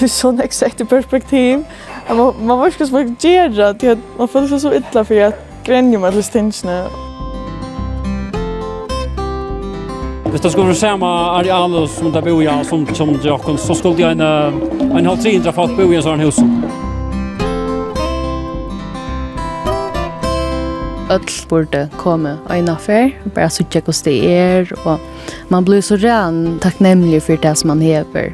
för sån exakt perspektiv. Man man var ju så mycket gärna att man kände sig så illa för att gränja med listingarna. Hvis det skulle være samme areal som det bor i, som, som Jakob, så skulle jeg en, en halv tidra for at bo i en sånn hus. Öll borde komme øyne før, bare sitte hvordan det er, og man blir så ren takknemlig for det som man hever.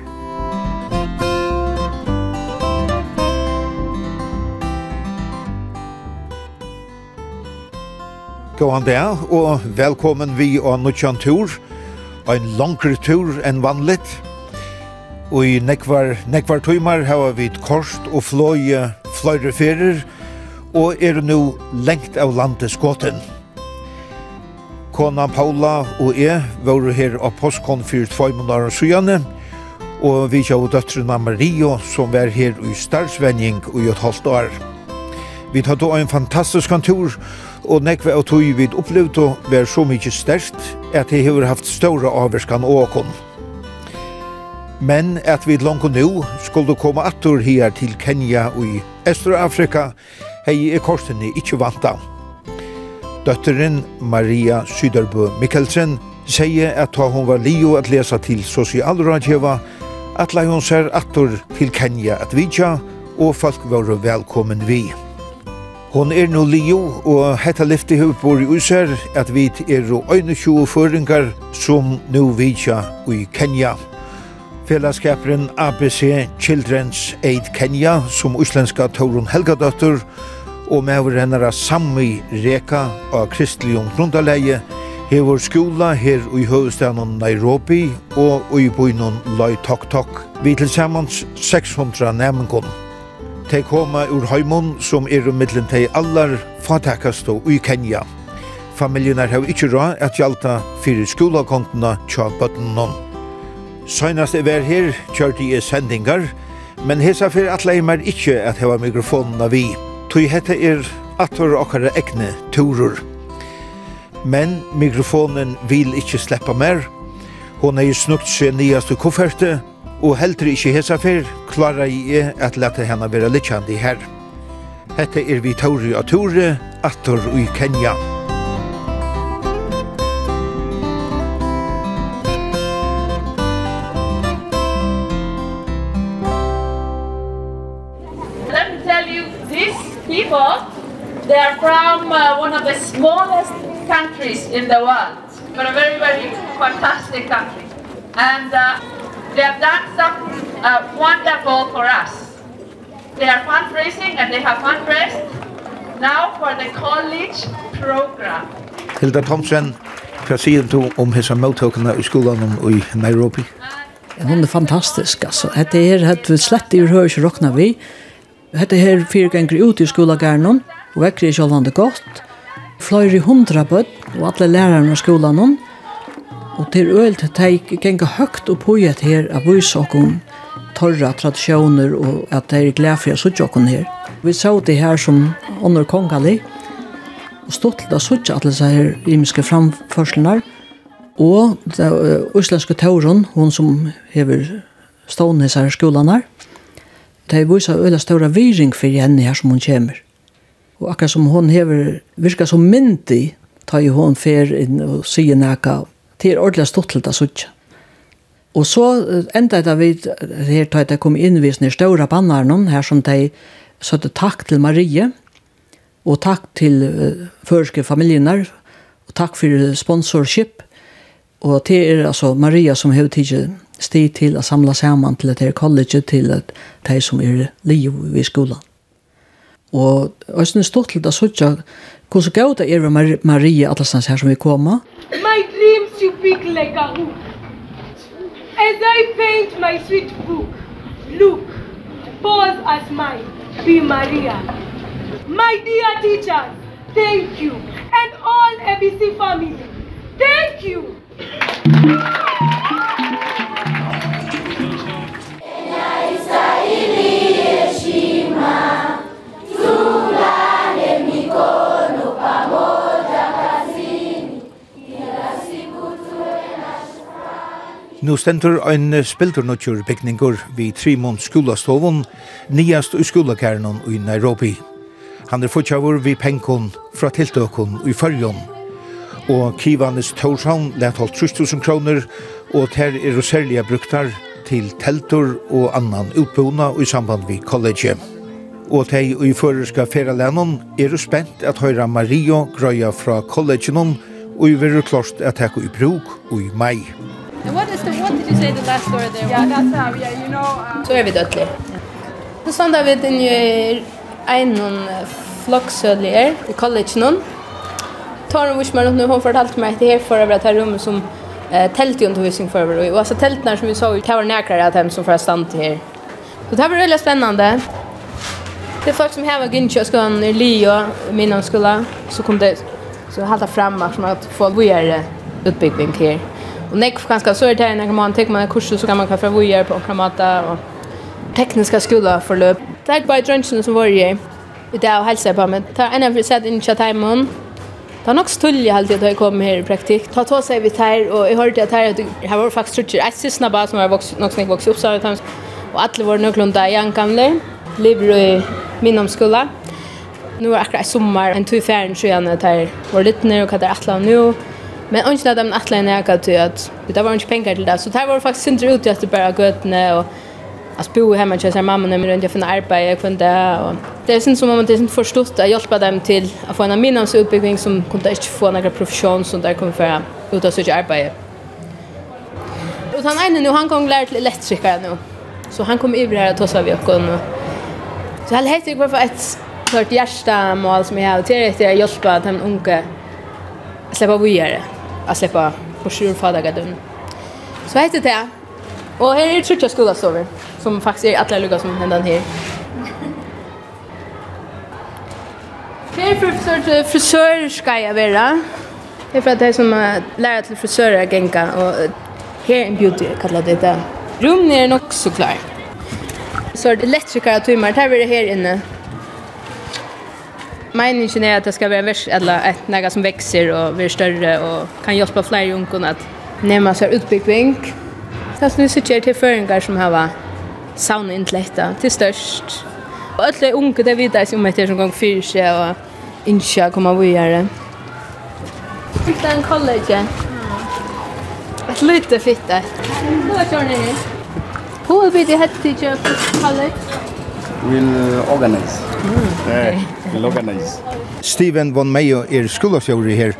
Gåan der, og velkommen vi og Nutsjan Tur, ein langere tur enn vanligt. Og i nekvar, nekvar tøymar har vi et korst og fløye fløyre ferer, og er nu lengt av landet skåten. Kona Paula og jeg var her av postkon for tvei måneder og søgjane, og vi kjøy døtrena Mario som var her i starvsvending i et halvt år. Vi tar då en fantastisk kontor, og og nekve av tog vid å være så mykje sterkt at det har haft større avverskan åkon. Men at vi langt nå skulle komme attor her til Kenya og i Østerafrika hei er korsene ikkje vanta. Døtteren Maria Syderbø Mikkelsen sier at da hun var lio at lesa til sosialrådgjøva, at la hun ser attor til Kenya at vidja, og folk var velkommen vi. Hon er no Leo, og hetta lyfti hefur bor i Usher, at vit er og 21 føringar som nu vidja i Kenya. Fellesskaperen ABC Children's Aid Kenya, som uslenska Torun Helgadøtter, og med hennara Sammi Reka av Kristelion Grundaleie, hevur skola her í høvustaden Nairobi og í bøinum Loi Tok Tok. Vi til sammans 600 næmengunum. Tei koma ur heimon som er um mittlen tei allar fatakast og i Kenya. Familjunar hau ikkje råd at gjalta fyrir skolakontuna tja bøttenon. Søgnast er vær her, kjørte jeg sendingar, men hesa fyrir atle jeg mer ikkje at hava av vi. Tui hette er atur okkara ekne turur. Men mikrofonen vil ikkje sleppa mer. Hon er jo snukt seg nyaste kofferte, og heldur ikkje hesa fyrr klara jeg at leta henne vera litjandi her. Hette er vi Tauri og Tore, attor i Kenya. Let me tell you, these people, they are from uh, one of the smallest countries in the world, but a very, very fantastic country. And uh, They have done something uh, wonderful for us. They are fundraising and they have fundraised now for the college program. Hilda Thompson, hva sier du om hessa mottakene i skolan i Nairobi? Hon er fantastisk, altså. Hette her hette vi slett i høyre ikke råkna vi. Hette her fire ganger ut i skolagærnen, og vekker ikke sjålvande godt. Fløyre hundra bøtt, og alle lærerne i skolan Og til øyelt teik genga høgt opp hoiet her av vysokon torra tradisjoner og at det er glede for jeg suttje okon her. Vi så det her som under kongali og stått til å suttje alle disse her imiske framførslenar og det uslenske tauron hun som hever stående disse her det er vysa øyla ståra viring for henne her som hun kommer. Og akkurat som hun hever virka som myndig tar jo hon fer inn og sier nekka Det er ordentlig stått til det suttje. Og så enda det vi, her tar jeg det kom innvisende i større bannaren, her som de søtte takk til Marie, og takk til uh, førske familiener, og takk for sponsorship, og det er altså Maria som har tidsi stig til å samla saman til at det er college, til at de som er liv i skolan. Og jeg synes stort til det sånn, hvordan gav det er Maria Atlasnans her som vi koma. My! to pick like a. As I paint my sweet book, look, pause as mine, be Maria. My dear teachers, thank you, and all ABC family, thank you. Nu stendur ein spilturnutjur bygningur vi skúla skolastovun, niast i skolakernon i Nairobi. Han er fortjavur vi penkon fra tiltøkon i fyrjon. Og Kivanes Torshavn let holdt 3000 kroner, og ter er særlige bruktar til teltur og annan utbona i samband vi college. Og tei i føreska feralennon er spent at høyra Mario grøya fra kollegiet og i verru klart at hekko i bruk og i mai. And what is the what did you say the last story there? Yeah, that's how. Yeah, you know. Så är er vi dødelig. Så sånn da vi den jo en noen i college noen. Tara Wishman nu hon fortalt mig att det här förra var det här som eh tält ju undervisning för över och alltså tältnar som vi sa det var nära att hem som för stanna till här. Så det här var väldigt spännande. Det är folk som här var Günther skolan i Leo min skola så kom det så halta fram att man att få vidare utbyggning här. Och nej, ganska så är det när man tar man en kurs så kan man kaffe vad gör på kramata och tekniska skola för löp. Tack bara Trenchen som var ju. Det är hälsa på med. Ta en av sett in chat chatimon. Det var nok stullig alltid at jeg kom her i praktikk. Ta ta seg vidt her, og jeg hørte at her, at her var faktisk trutcher. Jeg synes det bare som var vokst, nok som jeg vokste opp, så var Og alle var nok lunda i Jankanløy, lever i min omskola. Nå var akkurat sommar en tur ferien, så jeg var litt nere, og hva det er atla nu. Men ungen hade en attlein näka till att det var inte pengar till det. Så det var faktiskt synder ut att det bara götne och att bo hemma till sin mamma när man inte finna arbete på kunde dag. Och det är synd som om man inte förstått att hjälpa dem till att få en minnans utbildning som kunde inte få några profession som där kommer för ut att söka arbete. Och han ene nu, han kom lärt elektriker nu. Så han kom över här och tossade vid och Så han heter ju varför ett klart hjärsta mål som jag har till att hjälpa dem unga släppa vidare att släppa på sjurfadargadun. Så heter det. Och här är det trutja skolastover som faktiskt är alla lugga som händer här. Här är professor frisör ska jag vara. Det är för att det är som att lära till frisörer att gänga och här är en beauty kallar det det. Rummen är nog så klar. Så det är elektrikare timmar, det här är det här inne meningen är att det ska vara vers eller ett något som växer och blir större och kan hjälpa fler junkon att nämna sig utbyggning. Fast nu sitter jag till föringar som har varit sauna intelekta till störst. Och alla unga det vet jag om att som gång fyra sig och inte komma vidare. Fitta en college. Ett lite fitta. Nu kör ni nu. Who will be the head teacher of college? We'll uh, organize. Mm, okay. Yeah organize. Steven von Meyo er skolastjóri her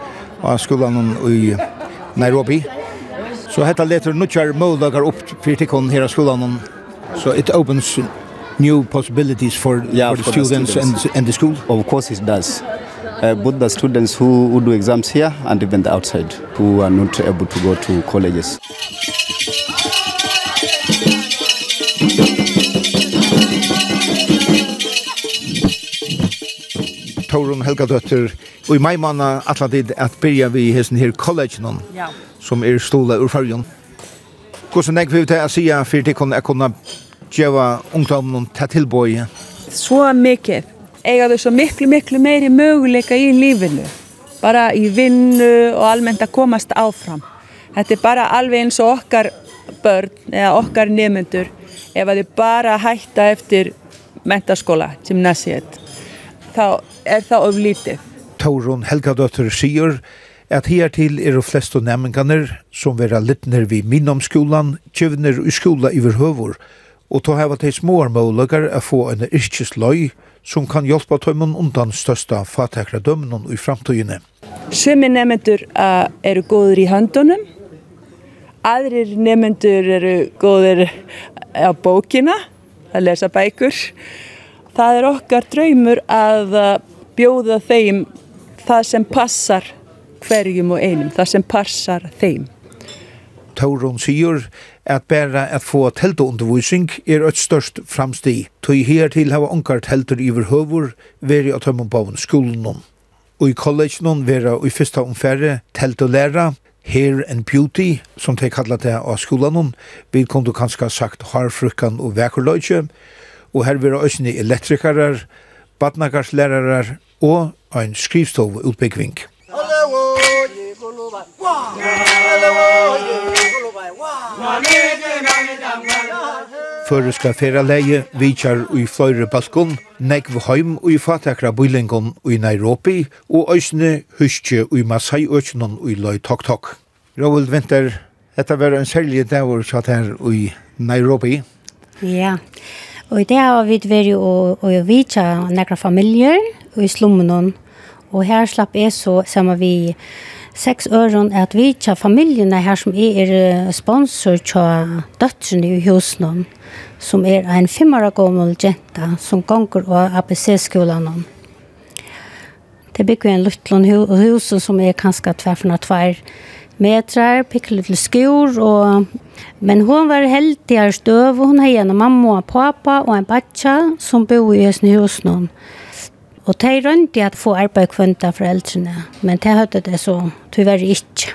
á skolan i Nairobi. Så hetta letur nutjar möguleikar upp fyrir tikkun her á skolan. So it opens new possibilities for, yeah, for, the, for students the students, and, and the school? Of course it does. Uh, both the students who, who do exams here and even the outside who are not able to go to colleges. Helgadøtter, og i mai manna atla tid at byrja vi hesten her kollegion, ja. som er stola ur fargen. Hvordan nek vi til å si for det kunne jeg kunne gjøre ungdommen til tilbøy? Så mykje. Jeg hadde så mykje, mye mer muligheter i livinu. Bara i vinnu og allmennt að komast áfram. Þetta er bara alveg eins og okkar börn eða okkar nemyndur ef að þið bara hætta eftir mentaskóla, gymnasiet þá er það of lítið. Tórun Helgadóttur Sigur at her til er flest og nemmingarnir som vera littner vi minnomskolan, kjøvner i skola i høvor, og ta heva til små målagar a få en loy som kan hjelpa tøymon undan størsta fatekra í i framtøyene. Svimmi nemmendur eru godur i handunum, aðrir nemmendur eru góðir á bókina, að lesa bækur, Það er okkar draumur að bjóða þeim það sem passar hverjum og einum, það sem passar þeim. Tauron sigur at bæra at få teltundervisning er et størst framsti. Tøy her til hava onkar teltur iver høvur veri at hømmen bavn skolen Og i nun vera i fyrsta omfærre telt og læra, Hair and Beauty, som de kallar det av skolan, vi kom du sagt harfrukkan og vekkerløyke, og her vera òsne elektrikarar, badnagarslærere og ein skrivstov utbyggving. Føreska feraleie vitjar ui fløyre balkon, negv heim ui fatakra bylingon ui Nairobi, og òsne huskje ui Masai òsnon ui loi tok-tok. Rovald Vinter, dette var en særlig dag satt her ui Nairobi. Ja, yeah. Og i det har vi vært og, og vi nekra familier i slummen. Og her slapp jeg så sammen vi seks øren at vi tja familiene her som er sponsor tja døttene i husen som er en femmere gammel jenta som gonger av ABC-skolen. Det bygger en luttlån hus som er kanskje tverfna tvär metrar, pickle till skor och men hon var heldigare stöv och hon har en mamma och pappa och en batcha som bor i sin hus någon. Och de rønte at få arbeid kvendt av foreldrene, men de hadde det så tyvärr inte.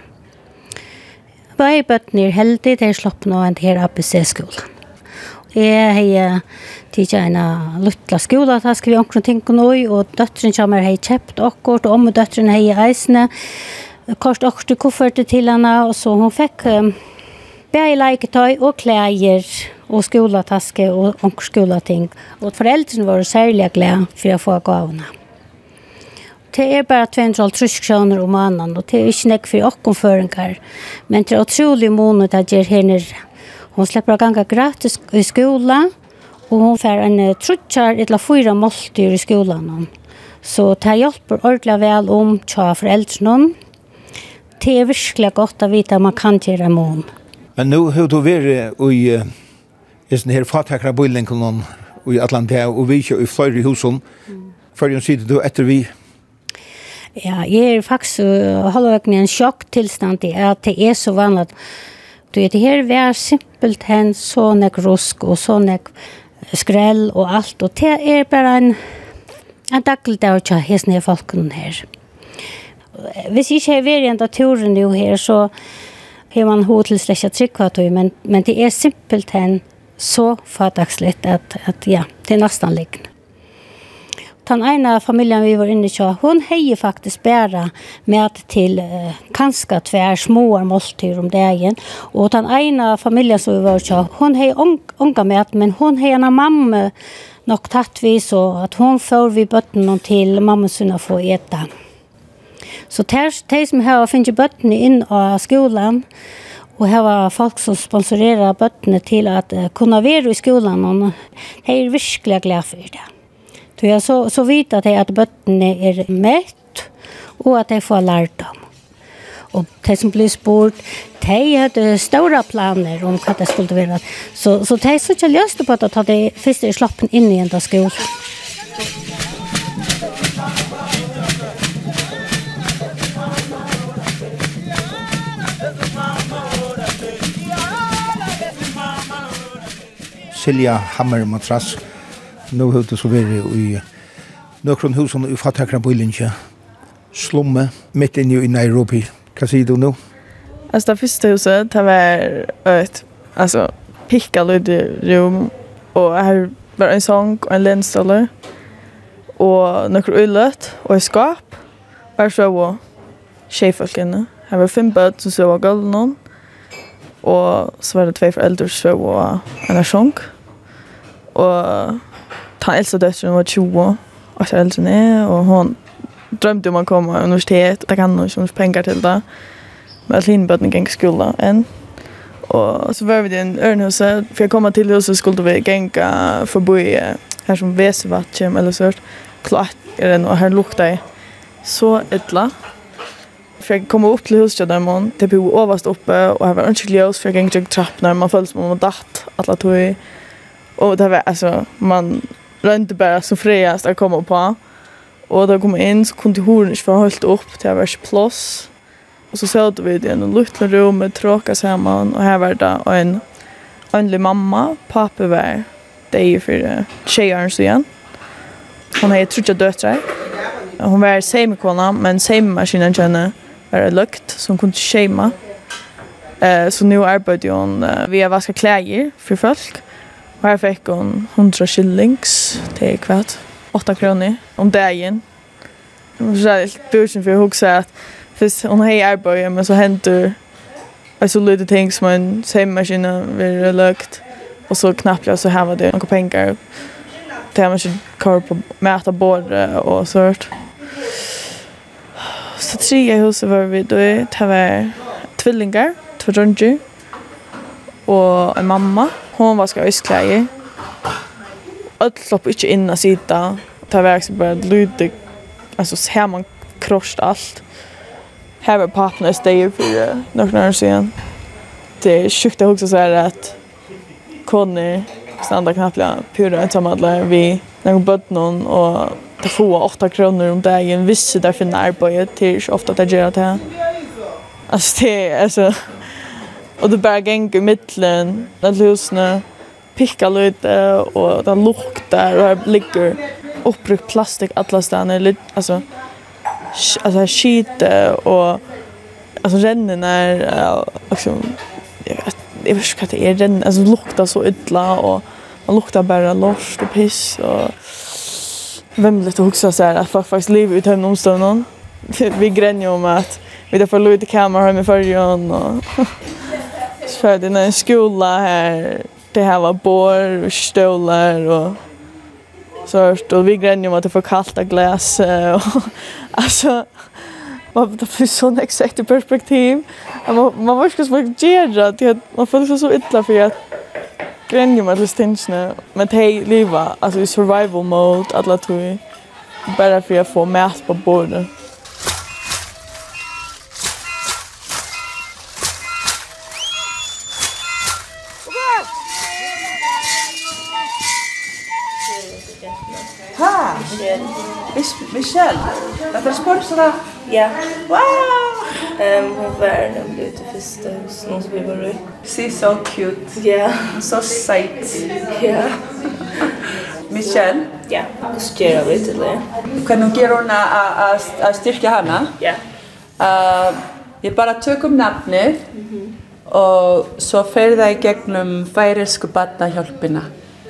Bæði bøtten er heldig, de slapp nå en til ABC-skolen. Jeg har tidligere en luttla skola, da skal vi omkring ting og nøy, og døtteren kommer har kjøpt akkurat, og om døtteren har eisene, kort åkte koffertet till henne och så hon fick um, bära leketøy och kläder och skolataske och, och Og Och föräldrarna var særlig glada for å få gavene. Det er bara 250 kronor om annan och det er ikke näck för åkken. Men det er otroligt måned att jeg her nere. Hon å gange gratis i skolan og hon får en trutjar eller fyra måltyr i skolan. Så det hjelper ordentlig väl om til foreldrene, det er virkelig godt å vite at man kan gjøre mån. Men nu har du vært i i sån här fattakra bojlen i Atlantia og vi kör i flera i husen. jeg sier du etter vi Ja, jeg er faktisk uh, halvøkende en sjokktilstand i at det er så vanlig. Du vet, det her er simpelt hen så nek rusk og så nek skrell og alt. Og det er bare en, en daglig dag å ta hesten i folkene her. Mm hvis jeg ikke har vært enda turen jo her, så har man hod til slett at trykk men, men det er simpelt hen så fadagsligt at, at ja, det er nesten liggende. Den ene familien vi var inne i, hun heier faktisk bare med til uh, kanskje tver små måltyr om dagen. Og den ene familien som vi var i, hun heier unga med, men hun heier en mamma nok tatt vi så at hun får vi bøtten til mamma sunne få ete. Så de som har finnet bøttene inn av skolan, og har folk som sponsorerer bøttene til at uh, kunna være i skolan, og de er virkelig glad for det. Så jeg så, så vidt at, at bøttene er møtt, og at de får lærdom. Og de som blir spurt, de hadde store planer om hva det skulle være. Så, så de så ikke løste på at de første er slappen inn i en skolen. Silja Hammer Matras. Nå har du så vært i nøkron husen i fattakra bøylinje. Slumme, midt inne i Nairobi. Hva sier du nå? Altså, det første huset, det var et, altså, pikka lydrum, og her var en sång og en lenståle, og nøkron ulløtt, og et skap, og her så var tjejfolkene. Her var fem bød som så var gulvnån, Og så var det två föräldrar som var en sjunk. Og ta äldsta döttern var 20 och så äldre ner och hon drömde om att komma till universitet. Det kan hon inte pengar till det. Men att hinna bötning gick skola än. Och så var vi i en örnhuset. För jag komma till huset skulle vi gänga förbi här som väsvatt eller så. Klart är det nog här luktar så illa för jag kom upp till huskedömon, typ bo överst uppe och jag var inte ljus för jag gick jag trapp när man föll som om man datt alla tog och det var alltså man rönte bara så friast att komma på. Och då kom in så kunde hon inte vara upp till jag var inte och så såg vi det i en liten rum med tråka samman och här var det en andlig mamma, pappa var det är ju för tjejaren så igen. Hon har ju trutja döttrar. Hon var semikona men semimaskinen känner vara lukt som kunde schema. Eh så nu arbetar hon uh, via vaska kläder för folk. Och här fick hon 100 shillings till kvart. 8 kronor om dagen. Och så är det busen för huxa att först hon har arbetar men så händer alltså lite ting som en sängmaskinen blir lukt. Och så knappt jag så här var det några pengar. Det här man skulle kvar på mäta bord och sånt. Så tre i huset var vi då. Det var tvillingar, två dronjer och en mamma. Hon var ska iskläge. Allt slopp inte in och sitta. Det var också bara lite, alltså så här man krossat allt. Här var pappan och steg för några år sedan. Det är sjukt att också säga att Conny stannar knappt pura ensam alla vi när hon bött någon och ta få 8 kronor om dagen visst där för arbete till så ofta det gör det här. Alltså det alltså och det bara gäng i mitten där lusna picka lite och det luktar och det ligger uppryckt plastik alla stannar alltså alltså skit och alltså rännen är liksom jag vet inte vad det är den alltså luktar så illa och man luktar bara lort och piss och vemligt att huxa så här att folk faktiskt lever ut hemma omstånden. Vi gränjer om att vi där får lite kamera hem i förrjön och så är det en skola här. Det här var bor och stolar och så och vi gränjer om att det får kallt glas och alltså man det blir sån exakt perspektiv. Man man var ska så göra det man får så illa för att grenjer med alle men de leva, alltså i survival mode alla tog, Bara för at få mat på bordet. Ha! Michelle, Det är sponsra? Ja. Wow! Um, hon var nämligen ute första husen som vi var i. She's so cute. Yeah. So sweet. Yeah. Michelle? Ja, jag styrar lite det. Kan du ge henne att styrka henne? Ja. Jag bara tog om namnet Og så färde jag igenom färdiska badnahjälpina.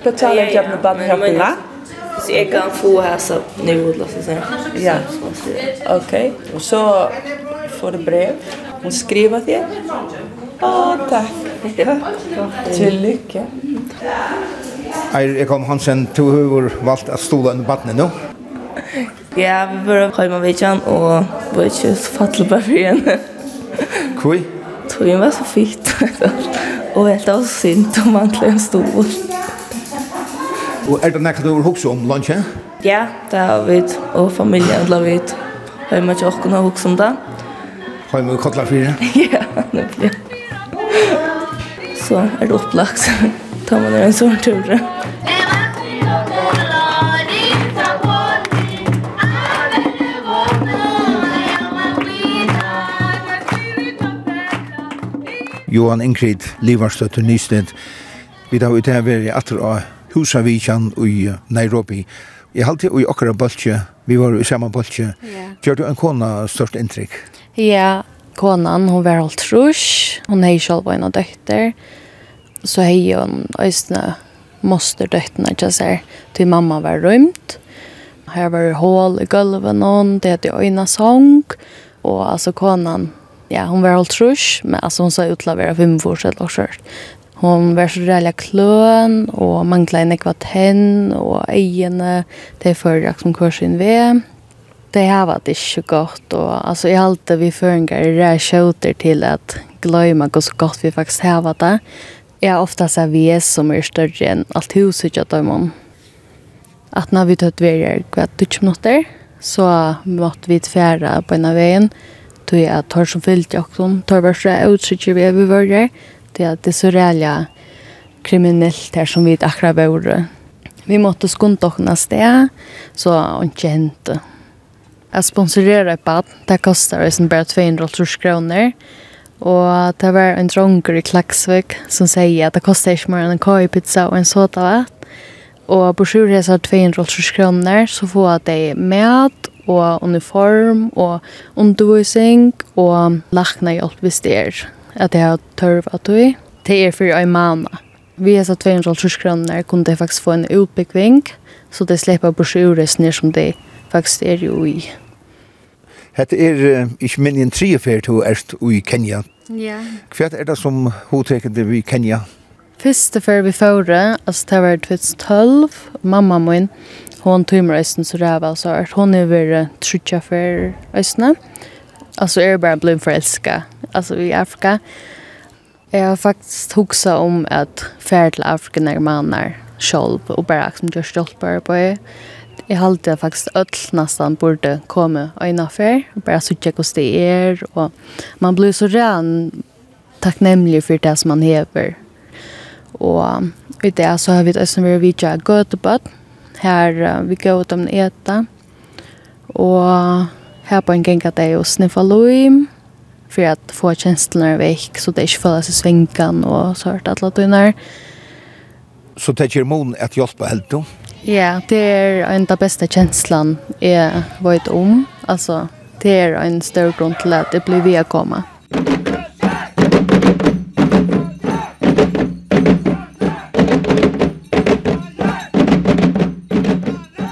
Jag talar gegnum badnahjálpina? Så jag kan få här så nu så sen. Ja. Okej. Och så får du brev. Hon skriver det. Åh, tack. Till lycka. Eir jag Hansen du har valgt att stola under vattnet nå. Ja, vi började hemma vidjan och var inte så fattelig på igen. Kui? Tog var så fint. och helt av synd om man klär en stol. Og er det näkta du har hukse om lunsje? Ja, det har vi och familjen har vi. Hemma till åkken har också om det. Har vi i Kotlafyr? Ja, det blir så är det upplagt. Tar man en sån tur. Johan Ingrid, Livarstøtter Nysted. Vi tar ut her ved atter av Husavikjan i Nairobi. Jeg halte i okkara boltje, vi var i samme boltje. Yeah. Gjør du en kona størst inntrykk? Ja, konan, hon var alt trus, hon hei sjálf og en av døtter, så hei hon øysene moster døttene, ikke ser, til mamma var rømt. Her var det hål i gulven hon, det heter øyne sång, og altså konan, ja, hon var alt trus, men altså hon sa utlavera fem forskjell og skjørt. Hon var så rælig klön och manglet en ekva tenn, og det er førrakt som sin ve det har varit inte gott och alltså i allt det vi förringar är det skjuter till att glömma hur så gott vi faktiskt har varit det. Jag har ofta sagt vi är som är större än allt huset jag tar om. Att när vi tar ett verkar kvart tutsch minuter så måste vi tvära på ena vägen. Då är jag tar som fyllt jag också. Tar bara så uttrycker vi över. Det är det så räliga kriminellt här som vi akkurat vore. Vi måste skunda oss nästa så inte hänt att sponsorera ett bad. Det kostar liksom bara 200 kronor. Och det var en dronker i Klaxvik som säger att det kostar inte mer än en kajpizza och en sodavatt. Och på sjurresor 200 kronor så får det mat och uniform och undervisning och lackna hjälp hvis det är att det har tørv att du det är för en måned. Vi är så 200 kronor kunde jag faktiskt få en utbyggving så det släpper ned som det faktisk er jo i. Hette er ikke min en tre treferd til erst i Kenya. Ja. Hva er det som hovedtrekker det i Kenya? Første før vi fører, altså det var 2012, mamma min, hon tog med så ræva, så er hon er ved trutja for reisene. Altså er bare blitt forelsket, altså i Afrika. Jeg har faktisk hoksa om at ferd til Afrika når man er sjolv, og bare som gjør stolper på det. Jeg halte faktisk ødel nesten borde komme øyne før, og bare sitte hvordan det er, og man blir så ren takknemlig for det som man hever. Og i det så har vi også vært vidtja gøtebøtt, her vi går ut om eta, og her på en gang at jeg sniffer loim, för att få känslorna väck så det inte följer og så och at det er. Så det er mon att hjelpe helt då? Ja, det är en av bästa kjenslene är vet om. Alltså, det är en stor grunn til att det blir via komma.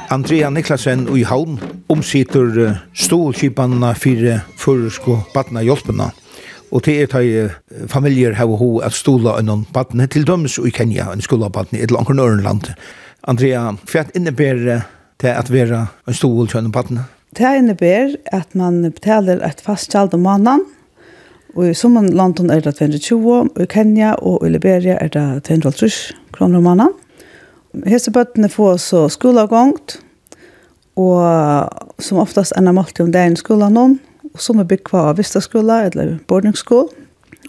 Andrea Niklasen i Havn omsitter stålkipanna fyrir føresko badna hjálpena. Og til er tøy familier har ho at stola enn badne til dømes i Kenya, en skola badne i Lankornørenland. Andrea, för att innebär det att vara en stor kön på den. Det innebär att man betalar ett fast kjald om månaden. Och i som London är det 220, i Kenya och i Liberia är det 230 kronor om månaden. Hese bøttene får så skoleavgångt, og som oftast enda måltid om dagen i skolen noen, og som er bygd av Vistaskola eller boarding school,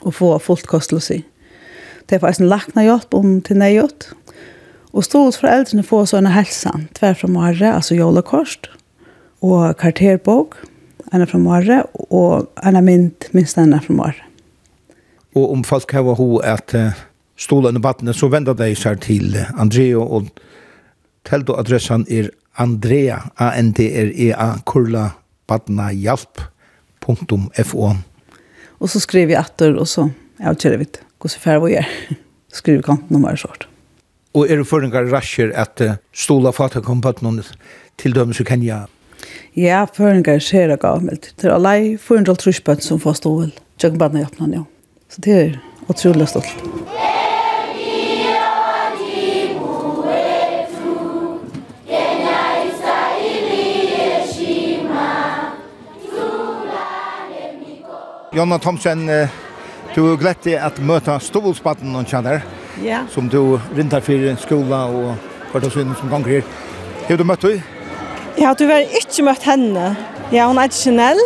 og få fullt kost å si. Det er faktisk en lakna hjelp om til nøyhjelp, Og stod foreldrene få en helsen, tver fra Mare, altså jolekort, og karterbog, en fra Mare, og ene mynd, minst en fra Mare. Og om folk har ho at uh, stolen og vattnet, så vender de seg til Andrea, og tell du adressen er Andrea, A-N-D-R-E-A, kurla, vattnet, hjelp, punktum, F-O. Og så skriver vi etter, og så, ja, kjører vi ikke, hvordan færre vi er? skriver kanten kantnummer og sånt. Og er det føringar rasjer at uh, stola fatak om bøtnen til dømes i Kenya? Ja, føringar ser det gammelt. Det er alle 430 bøtn som får stål. Tjøkken bøtnen i åpnen, ja. Så det er utrolig stolt. Jonna Thomsen, du er glad til at møte Stovolsbatten og kjenner. Ja. Ja. som du rintar for skola og kvartalsvinnen som ganger her. Har du møtt henne? Ja, du har ikke møtt henne. Ja, hun er ikke Chanel.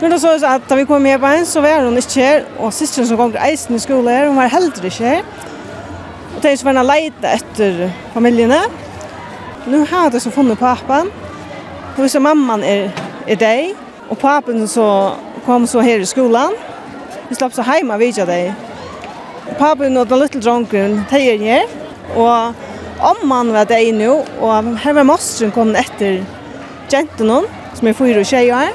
Men det så at da vi kom med på henne, så var hun ikke her. Og systern som ganger eisen i skolan her, hun var heller ikke her. Og det er så var hun leite etter. Nu har det så funnet pappan. Og hvis mamman er, er deg, og papen så kom så her i skolan. Vi slapp så heima vidja deg Papen og den lille dronken, de er her, og omman var det nu, og her var mostren kom etter jenten som er fyra og tjejer,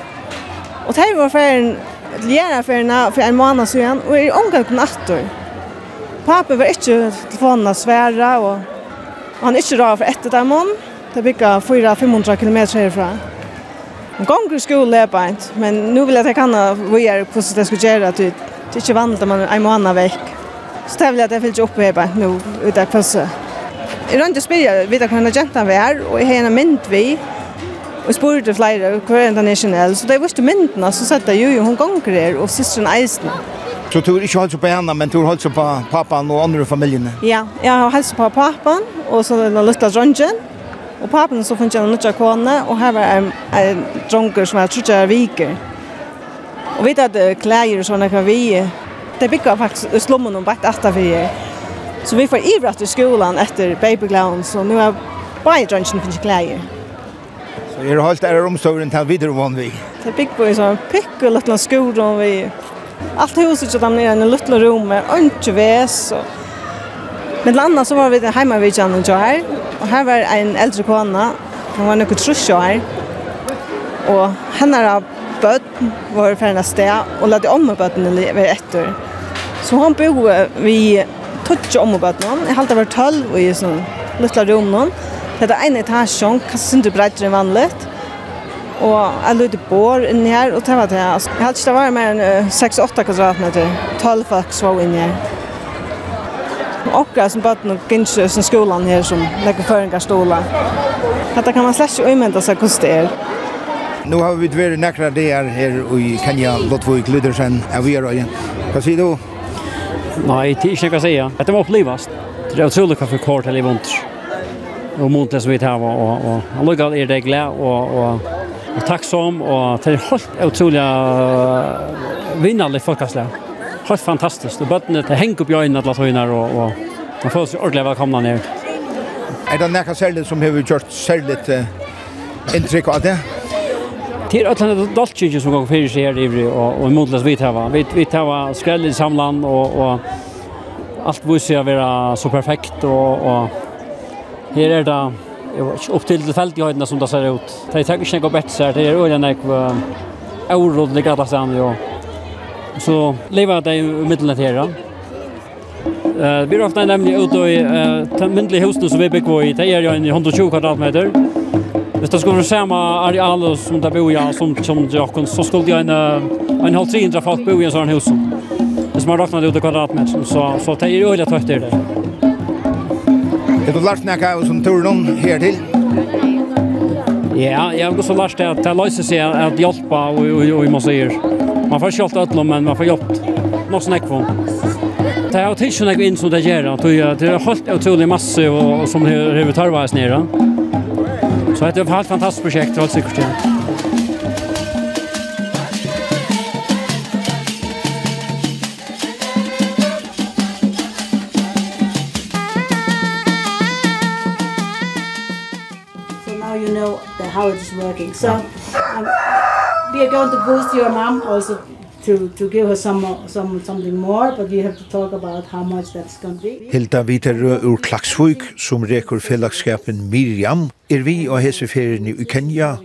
og de var ferien, lera ferierna for en måned siden, og er omgang på natter. Papen var ikke telefonen svære, og han er ikke rar for etter dem, det bygger 400-500 km herfra. En gång skole er är bänt, men nu vill jag att jag kan vara hvordan det skal gjøre, at Det er ikke vanligt at man er en måned vekk. Så det er vel at jeg fyller oppe her bare nå, ut av pøsse. Jeg rønte å spørre, vet hva henne jenta vi er, og jeg har en mynd vi, og spurte flere, hva er internasjonal, så da jeg visste myndene, så satt jeg jo, hun ganger her, og systeren eisen. Så du har ikke holdt seg på henne, men du har holdt seg på pappaen og andre familiene? Ja, jeg har holdt på pappaen, og så den lytte dronjen, og pappaen så funnet jeg en lytte kone, og her var en, en dronker som jeg tror ikke viker. Og vet at klæger og sånne kan vi det bygger faktiskt slummen om bakt etter vi. Så vi får ivrat i skolan etter babyglown så nu är bara drunchen finns kläder. Så er det holdt är omstøveren til videre vann vi. Det bygger på en sånn pikk og liten skolan vi. Allt huset så där nere i en liten rum med inte väs och Men landa så var vi där hemma vid Jan och Jar och här var en äldre kvinna. Hon var något trusjär. Och henne av bøtt var ferdig sted og lade om med bøttene lever etter. Så han bor vi touch om och bort någon. Jag håller vart tal och i sån lilla rum någon. Det är en etasjon, kanskje ikke bredere enn vanligt. Og jeg lødde bor inni her, og det var det. Jeg hadde ikke det var mer enn 6-8 kvadratmeter. 12 folk sov inni her. Okra som bøtten og gynnskjø som skolan her som legger føringar stola. Dette kan man slett ikke umynda seg hvordan det er. Nu har vi vært nekra det her i Kenya, Lotvig, Lydersen, Avira. Hva sier du? Nei, det er ikke noe säga. si. det var upplevast. Det är otroligt för kort eller vondt. Och mot det som vi tar Og, och, och han lukkar er det glad och, och, takk tacksam och det er helt otroliga vinnande folkastlä. Helt fantastiskt. Og bøttene det hänger upp i ögonen alla tøynar och, och man får sig ordentlig välkomna ner. Är det något særlig som har gjort særlig uh, intryck av det? Det är öllande dolkyrkje som går fyrir seg her ivrig og, og imodlas vi tava. Vi, vi tava skrell i samland og, og alt viser å være så perfekt og, og her er det upp til tilfeldighetene som det ser ut. Det er ikke noe bett her, det er øyne noe euroen ligger alle stedene og så lever det i middelen her. Uh, vi er ofte nemlig ute i uh, myndelige husene som vi bygger i, det er jo 120 kvadratmeter Hvis det skulle være samme areal som det bor i, som som Jakon, så skulle det en, en halv 300 folk bo i en sånn hus. Hvis man råkner det ut i kvadratmeteren, så, så det er øyelig tøyt det. Er du lært nekka av som tror noen her til? Ja, jeg har også lært det at det løser seg at hjelpa og, og, og, man sier. Man får ikke hjelp utlom, men man får hjelp noe som ikke Det er jo ikke jeg inn som det gjør, det er helt utrolig masse og, som det har tarvet nere. Så det är ett helt fantastiskt projekt, allt säkert. So now you know the, how it's working. So um, we are going to boost your mom also to to give her some some something more but you have to talk about how much that's going to be Hilda Viterø ur Klaksvík sum rekur felagsskapen Miriam er vi og hese ferien i Kenya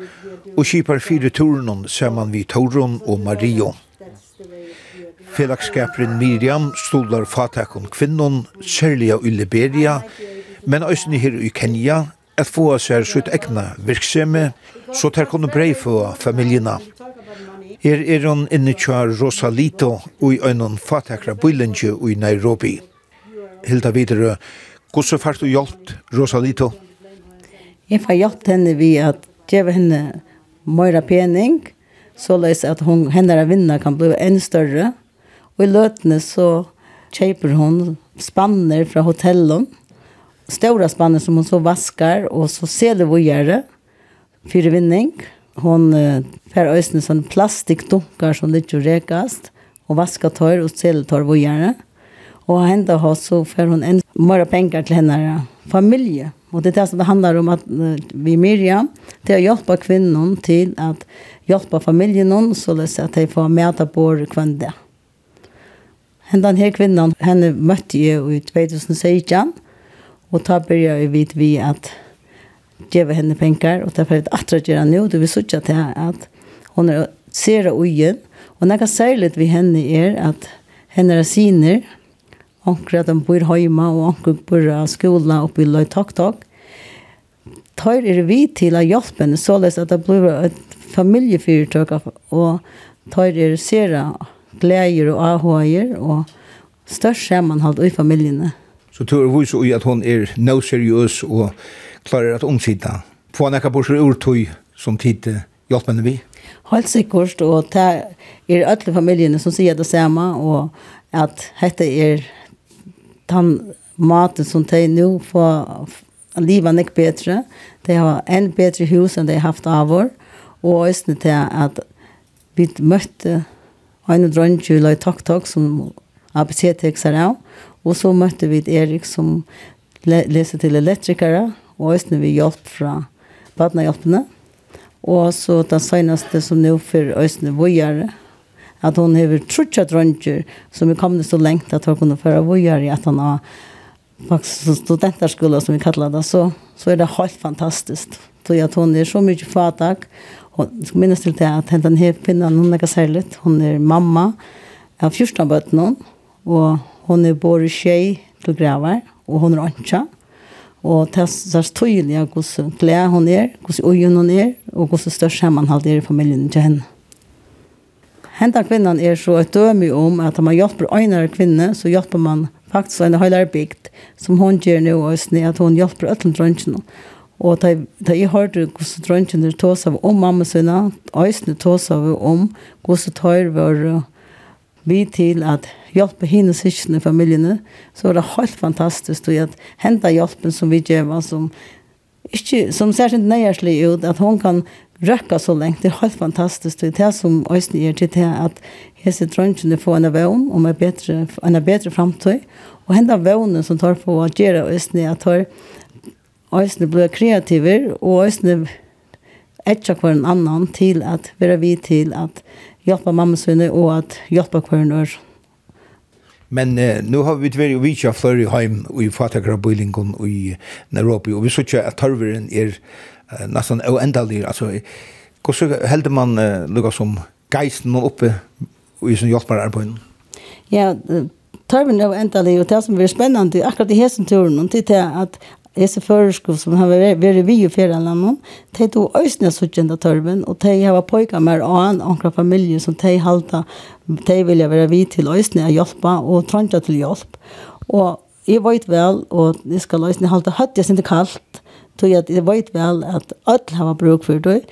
og skipar fire turen saman vi Torun og Mario Felagsskaperen Miriam stolar fatakon kvinnon, særlig i Liberia, men òsni her i Kenya, at få seg sitt egna virksomhet, så ter kunne brei for familjena. Her er hon inne tja Rosalito ui øynon fatakra byllinje ui Nairobi. Hilda videre, hvordan fart du hjelpt Rosalito? Jeg får hjelpt henne vi at gjeva henne møyra pening, såleis at hun, henne vinna kan bli enn større. Og i løtene så kjøper hon spanner fra hotellen, stora spanner som hon så vaskar, og så ser det görre för vinning hon fer øysene sånn plastikdunkar som litt jo rekast, og vaska tør og seletørr vujerne. Og henda har så fer hon en mer pengar til henne familie. Og det er det som det handlar om at vi Miriam, til å hjelpe kvinnen til at hjelpe familien hon, så det er at de får møte på kvann det. Hendan her kvinnan, henne møtte jeg i 2016, og da begynte vi vidt vi at geva henne pengar och därför att attra gera nu det vil söker til att hon er ser ugen och något særlig vi henne är att hennes syner onkra de bor hemma och onkra bor i skolan och vill ha tak tak tar er vi til att hjälpa henne så det blir et familiefyrtøk och tar er sera glädjer och ahojer och störst sammanhåll i familjerna. Så tror vi så att hon är no seriøs och klarer at omsida. Få näka på sig urtøy som tid hjälper henne vi. Helt sikkert, og det er alle familiene som sier det samme, og at dette er den maten som de nå får livet ikke bedre. De har en bedre hus enn de har haft av vår, og også til at vi møtte en drønge i Løy Tok Tok, som ABC-tekster av, og så møtte vi Erik som leser til elektrikere, og østene vi hjelp fra badnehjelpene. Og så den seneste som nå for østene vågjere, at hun har trutja dronjer som er kommet så lengt at hun kunne føre vågjere at han har faktisk studenterskolen som vi kallar det, så, så er det helt fantastisk. Så at hun er så mye fatak, og jeg skal minnes til det at henne her pinnen, hun er ikke særlig, hun er mamma av 14 bøtten og hun er både tjej til graver, og hun er åndsja. Og det er så tydelig hvordan glede hun er, hvordan øyen hun er, og hvordan størst sammenhold er i familien til henne. Henta kvinnan er så et døme om at om man hjelper øynere kvinne, så hjelper man faktisk en høyere bygd, som hun gjør nå, og sne, at hun hjelper øtlen drønnsene. Og da, da jeg hørte hvordan drønnsene tås av om mamma sine, øyne tås av om hvordan tøyre var vi til at hjelpe henne syskene i familiene, så er det helt fantastisk at hente hjelpen som vi gjør, som, ikke, som særskilt nøyerslig ut, at hun kan røkke så lenge. Det er helt fantastisk. Det er det som Øystein gjør til det, at hese drønkene får en vøvn om en bedre, en bedre fremtøy, og hente vøvnen som tar på å gjøre Øystein, at tar Øystein blir kreativer, og Øystein etter hver en annan til at være vi til at hjelpe mamma sine sinne och att hjälpa kvinnor. Men eh, nu har vi vært ju vitcha flere heim i fatakra bowlingon i Nairobi og vi så ikke at tarveren er eh, nesten uendelig. Altså, hvordan så man eh, lukka som geisten uppe oppe i sin hjälpar arbeten. Ja, tarveren er uendelig, og det som er spennende akkurat i hessen turen, det er at disse førerskov som har vært vi i ferielandet, de tog øsne suttjende tørven, og de har pojket mer annen ankra familie som de halte, de ville være vi til øsne å hjelpe, og trengte til hjelp. Og jeg vet vel, og jeg skal øsne halte høtt, jeg synes det kaldt, tog jeg, jeg vet vel at alle har bruk for det,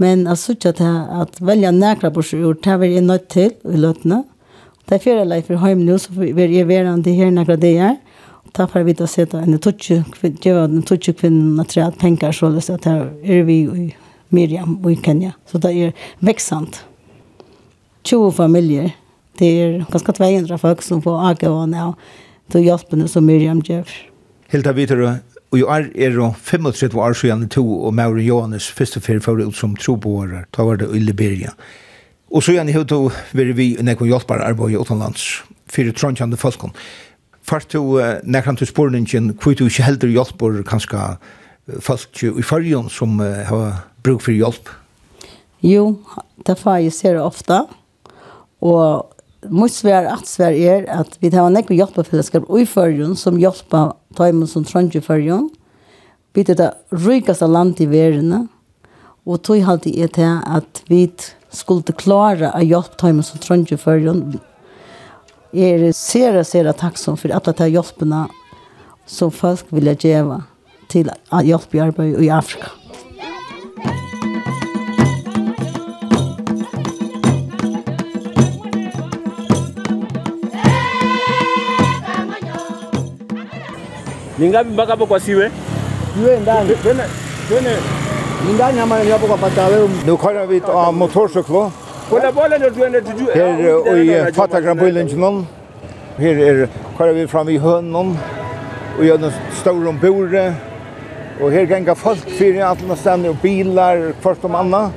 men jeg synes ikke at velja nækra bursjord, det har vi nødt til i løtene. Det er ferielag for hjemme nå, så vi er verandre her nækra det er ta för vi då sätta en touch ge en touch kvinn att träd pengar så det så att är vi i Miriam i Kenya så det är växant två familjer det är ganska 200 folk som får åka och nå då hjälper nu så Miriam Jeff Hilda vidare Og jo er er jo 35 år siden to og Mauri Johannes første ferie for ut som troboere. Da var det i Liberia. Og så igjen i høyde var vi nekken hjelpere arbeid i utenlands. Fyre trondkjende folkon Fart du nekran til spurningen, hvor du ikke heldur hjelper kanskje folk i fargen som uh, har bruk for hjelp? Jo, det får jeg ser ofta. Og mot svær at svær er at vi har nekve hjelpefellesskap i fargen som hjelper tøymen som trønger i fargen. Vi er det rikaste land i verden. Og tog halte jeg til at vi skulle klare å hjelpe tøymen som trønger i fargen er sera, sera tacksam for alla de hjälperna som folk vill ge till att hjälpa i arbetet i Afrika. Ni ngapi mpaka hapo kwa siwe? Siwe ndani. Twende. Twende. Ni ndani ama ni hapo kwa patawe. Ndio kwa vitu motorsyklo. Kolla bollen då du ändå du. Här i Fatagrambullingen. Här är kvar vi fram i hönnon. Och gör den stora bordet. Och här gänga folk fyra alla stannar och bilar först om anna.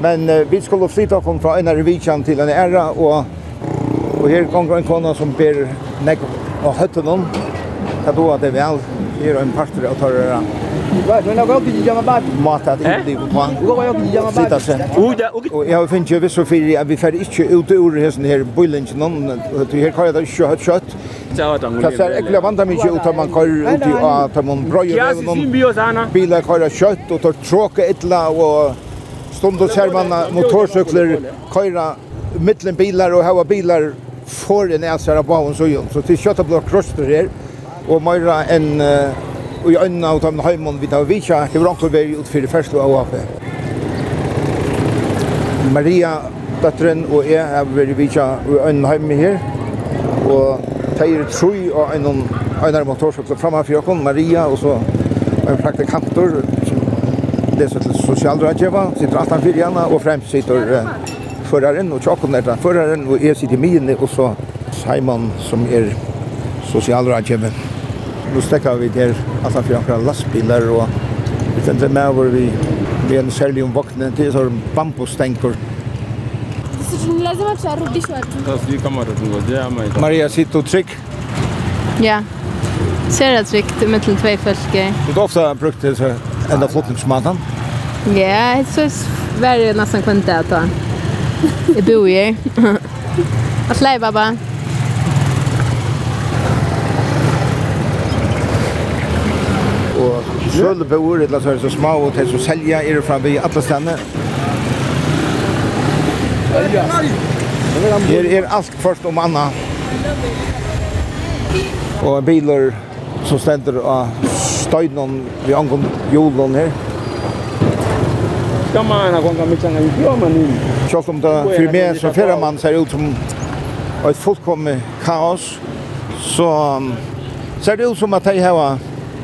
Men vi skulle flytta från från en revision till en ära och och här kommer en kona som ber näck och hötten hon. Det då att det väl är en parter av ta det Não é o que chama bate. Mata det inte på man. Vad jag vill göra. Sitta Och där och jag finns ju vissa för vi får inte ut ur hästen här bullen någon till här kan jag kött kött. Det är äckliga vandrar mig ut att man kör ut i att man bröjer och någon bilar kör kött och tar tråka illa och stund och skärmarna motorcyklar köra mitteln bilar och hava bilar för en äsare på hon så ju så till köttablock krossar här och mera en og i øynene og tømmen heimen vi tar vitja, jeg vil ut for det første av AP. Maria, døtteren og jeg har vært vitja i øynene heimen her, og teir tru og en einar motorsykkel framan fyrir okkum, Maria og så en praktikantor som leser til sosialrådgjeva, sitter altan fyrir henne og fremst sitter uh, føraren og tjokken er den føraren og jeg sitter i mine og så Simon som er sosialrådgjeva. Nu stekker vi der at han fyrir akkurat lastbiler og vi tenter med hvor vi vi en særlig om vakne til sånn bambustenker. Maria, sitter du trygg? Ja, ser jeg trygt mellom tvei folk Du har ofta brukt det så enda flottningsmaten? Ja, jeg synes det er nesten kvendt det at jeg bor her. Atle, baba. sølvboer, eller så er det så små, og til så selja, er det framme i alle stedene. Her er alt først om Anna. Og biler som stender av støyden vi angår julen her. Skal man ha gonga mitt sanga i fjormen inn? Om det for meg som ferramann ser ut som et fullkommet kaos, så ser det ut som at de har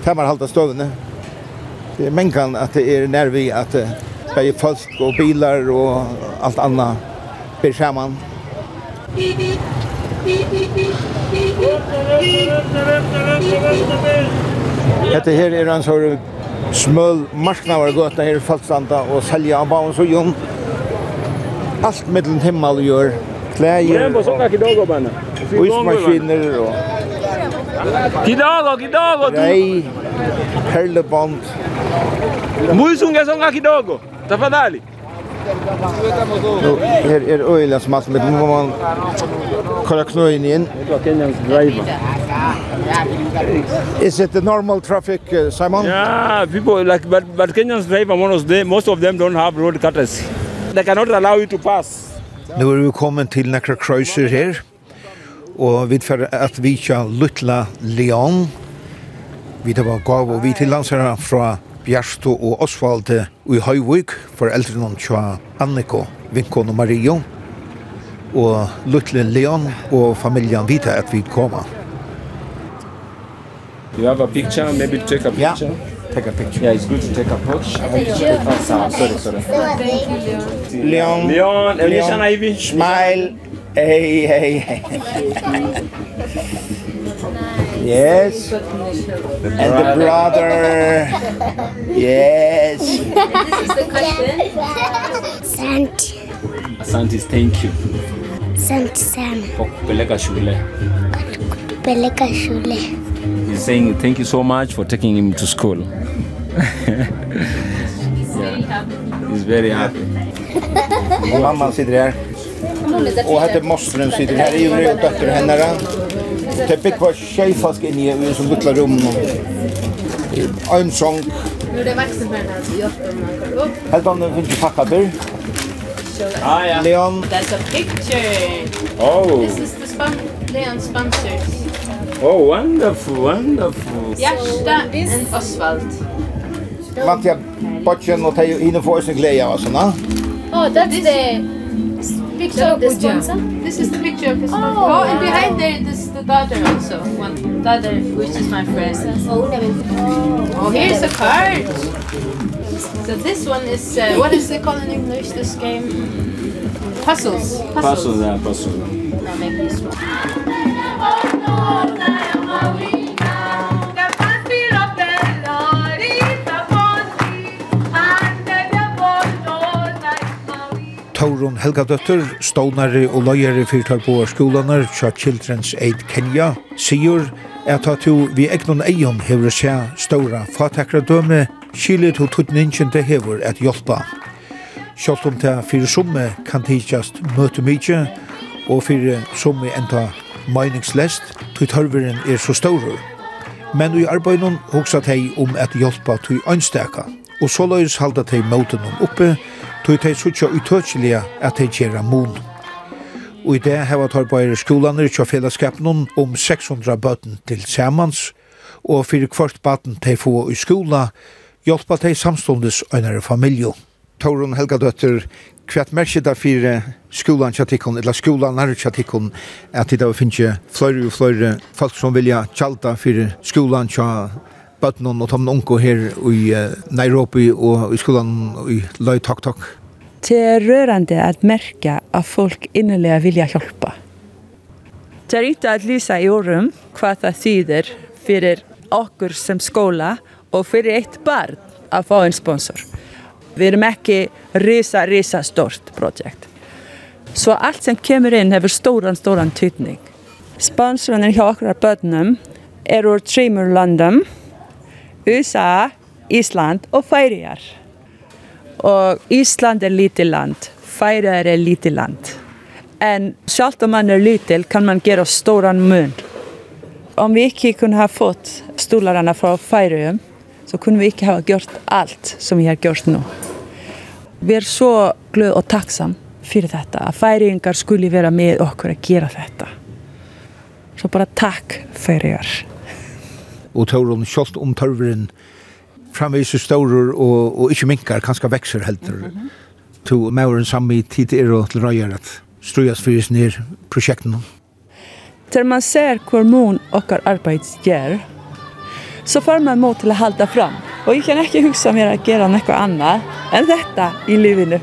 kammerhalta støvene men kan att det är när vi att det är folk och bilar och allt annat blir samman. Detta här är en sån smöl marknavargöta här i Falkstanda och sälja av barn så jon. Allt mellan himmel gör. Kläder och ismaskiner och... Kidago, kidago, du! perleband. Muy sunga songa kidogo. Tafadali. Her er øyla smass, men må man kalla knøyen inn. Is it the normal traffic, uh, Simon? Yeah, people like, but, but Kenyans drive among of them most of them don't have road courtesy. They cannot allow you to pass. Nu er vi kommet til nekra kreuser her, og vi at vi kja Lutla Leon, Vi tar var gav og vi til landsherra fra Bjarsto og Osvald i Høyvuk for eldre noen tja Anniko, Vinkon og Mario, og Lutle Leon og familien vita at vi kommer. You have a picture, maybe take a picture. Yeah. Take a picture. Yeah, it's good to take a picture. Take sorry. Sorry, sorry. Leon. Leon. Leon. Leon. Leon. Leon. Leon. Leon. Leon. Hey, hey, hey. yes. And the brother. Yes. this is the question. Sant. Santis, thank you. Sant Sam. Kopeleka shule. Kopeleka shule. He's saying thank you so much for taking him to school. He's very happy. He's very happy. Mamma sitter här. Og hette mostern sitter här i och døtter henne. Det fick vara tjej fast inne i sånn lukla rum. En sång. Nu det växer för den Helt om den finns ju packat. Ah, ja. Leon. That's a picture. Oh. This is the span Leon sponsors. Oh, wonderful, wonderful. Hjärsta and Oswald. Mattia, botchen og ta ju in och få oss en glädje. Oh, that's the picture of the sponsor? This is the picture of his sponsor. Oh, and behind there is the daughter also. One daughter, which is my friend. Oh, oh, here's a card. So this one is, uh, what is it called in English, this game? Puzzles. Puzzles, Puzzles yeah, puzzles. Now make this one. Jorun Helgadøtter, stånare og løyere fyrtar på skolaner, tja Children's Aid Kenya, sier at at du vi egnon eion hever seg ståra fatakra døme, kile to tutningen det hever at hjelpa. Sjalt om det fyrir summe kan tidsjast møte mykje, og fyrir summe enda meningslest, tog tørveren er så stårer. Men i arbeidnon hoksa tei om at hjelpa tog anstaka, og såløys halda tei møtenom oppe, og tog teg suttja utøtselige at teg gjerra mun. Og i det heva tar bare skolaner tja fellesskapen om 600 bøten til samans, og fyrir kvart baten teg få i skola, hjelpa teg samståndes øynare familjo. Torun Helga døtter, kvært mersi da fyrir skolan tjatikon, eller skolan nær tjatikon, at i da finnje flere og flere folk som vilja tjalta fyrir skolan tjatikon, bøttene og tomne unko her i Nairobi og i skolan i Løy Tok Tok? Det er rørende at merke at folk innelig vilja hjelpe. Det er ikke at lysa i årum hva det syder for åker som skola og for et barn å få en sponsor. Vi er ikke risa, risa stort projekt. Så allt som kommer in har stor, stor tydning. Sponsoren i åkrar bötnum er ur Trimurlandum, USA, Island og Færøyar. Og Island er lite land, Færøyar er lite land. En sjálft om man er liten kan man gjøre stor mun. Om vi ikke kunne ha fått stolarna fra Færøyum, så kunne vi ikke ha gjort alt som vi har gjort nå. Vi er så glad og takksam fyrir þetta, at færingar skulle vera med okkur að gera þetta. Så bara takk, færingar og tåren kjolt om tørveren framvis er stårer og, og ikke minkar, kanskje vekser heldur. Mm -hmm. To mauren samme tid er og til røyer at strøyas fyres ned prosjektene. Til man ser hvor mån okkar arbeids gjør, så får man mot til å halda fram. Og jeg kan ikke huske mer å gjøre noe annet enn dette i livet nå.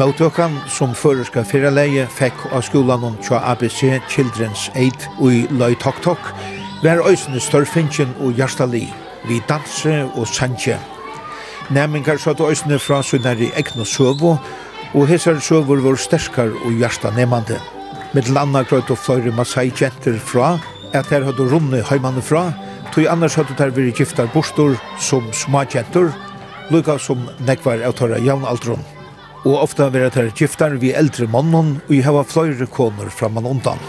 Motøkan som føreska fyrreleie fekk av skolan om tja ABC Children's Aid og i Løy Tok Tok var òsne størfinchen og hjertali vi danse og sanje. Nemingar satt òsne fra sunnari egn og søvo og hessar søvor var sterskar og hjertanemande. Med landa grøyt og fløyre masai-jenter fra at her hadde runne heimane fra tog annars hadde der vært giftar bostor som smagentur lukka som nekvar av tåra jaunaldron og ofta vera tær giftar við eldre mannen og i hava fløyre koner framman undan.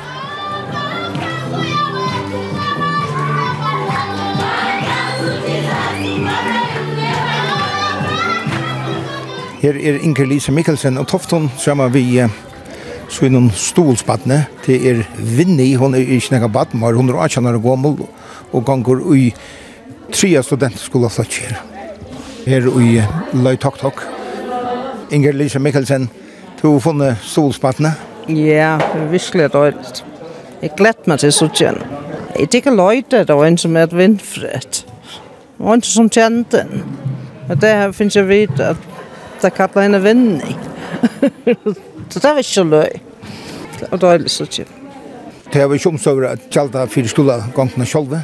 Her er Inger Lise Mikkelsen og Tofton sammen vi så innom stolsbattene. Det er Vinni, hon er ikke nekka batten, er 118 år gammel og ganger i tre studentskola flotjer. Her i Løy Tok Tok. Inger Lise Mikkelsen, du har funnet solspattene. Ja, det er virkelig dårligt. Jeg glæder meg til Sutjen. Jeg tykker løjte, det var en som er et Det var en som kjente den. Og det her finnes jeg vidt at det kallar henne vinning. så det var ikke løy. Det var dårlig Sutjen. Det var ikke omstøver at kjalda fire skoler gongene sjolve?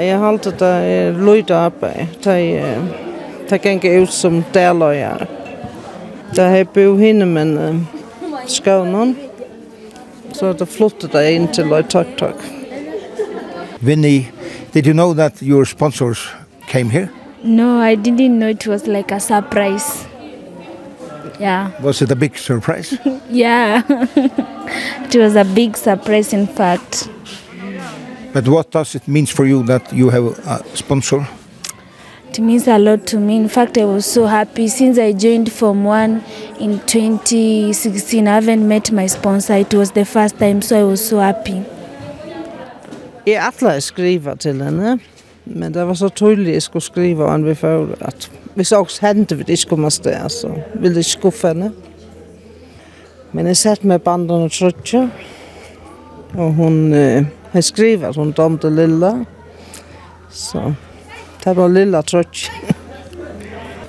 Jeg halte det er løyte arbeid. Det er Det gikk ut som deløyere. Det har bo hinne men uh, skånen. Så det flottet jeg inn til like, Takk tak. Vinny, did you know that your sponsors came here? No, I didn't know it was like a surprise. Yeah. Was it a big surprise? yeah. it was a big surprise in fact. But what does it mean for you that you have a sponsor? It means a lot to me. In fact, I was so happy since I joined Form 1 in 2016. I haven't met my sponsor. It was the first time, so I was so happy. Jeg atla skriva til henne, men det var så tydelig jeg skulle skriva, og vi får at hvis også hendte vi ikke kom sted, så ville jeg skuffe henne. Men jeg satt med banden og trøtje, og hun, eh, jeg skriver at hun domte lilla, så Det var lilla trøtt.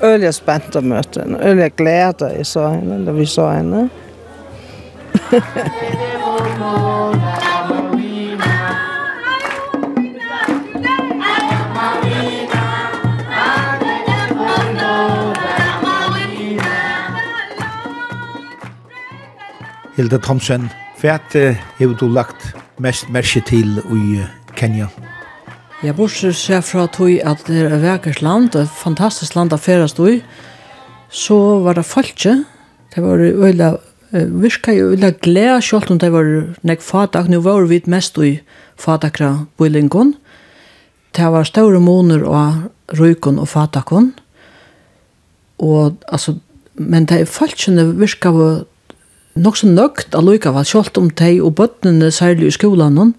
Øl jeg spent å møte henne. Øl jeg gleder jeg så henne, eller vi sa henne. Hilda Thomsen, hva er du lagt mest merke til i Kenya? Ja, bortser seg fra tog at det er et vekkert land, et fantastisk land å ferast i, så var det falske. Det var øyla, virka jo øyla glede, selv om det var nek fatak, Nå var vi mest i fatakra bøylingon. Det var større måneder av røykon og fatakon. Og, altså, men det falskjene virka var nok så nøgt allukava, selv om de og bøttene, særlig i skolan,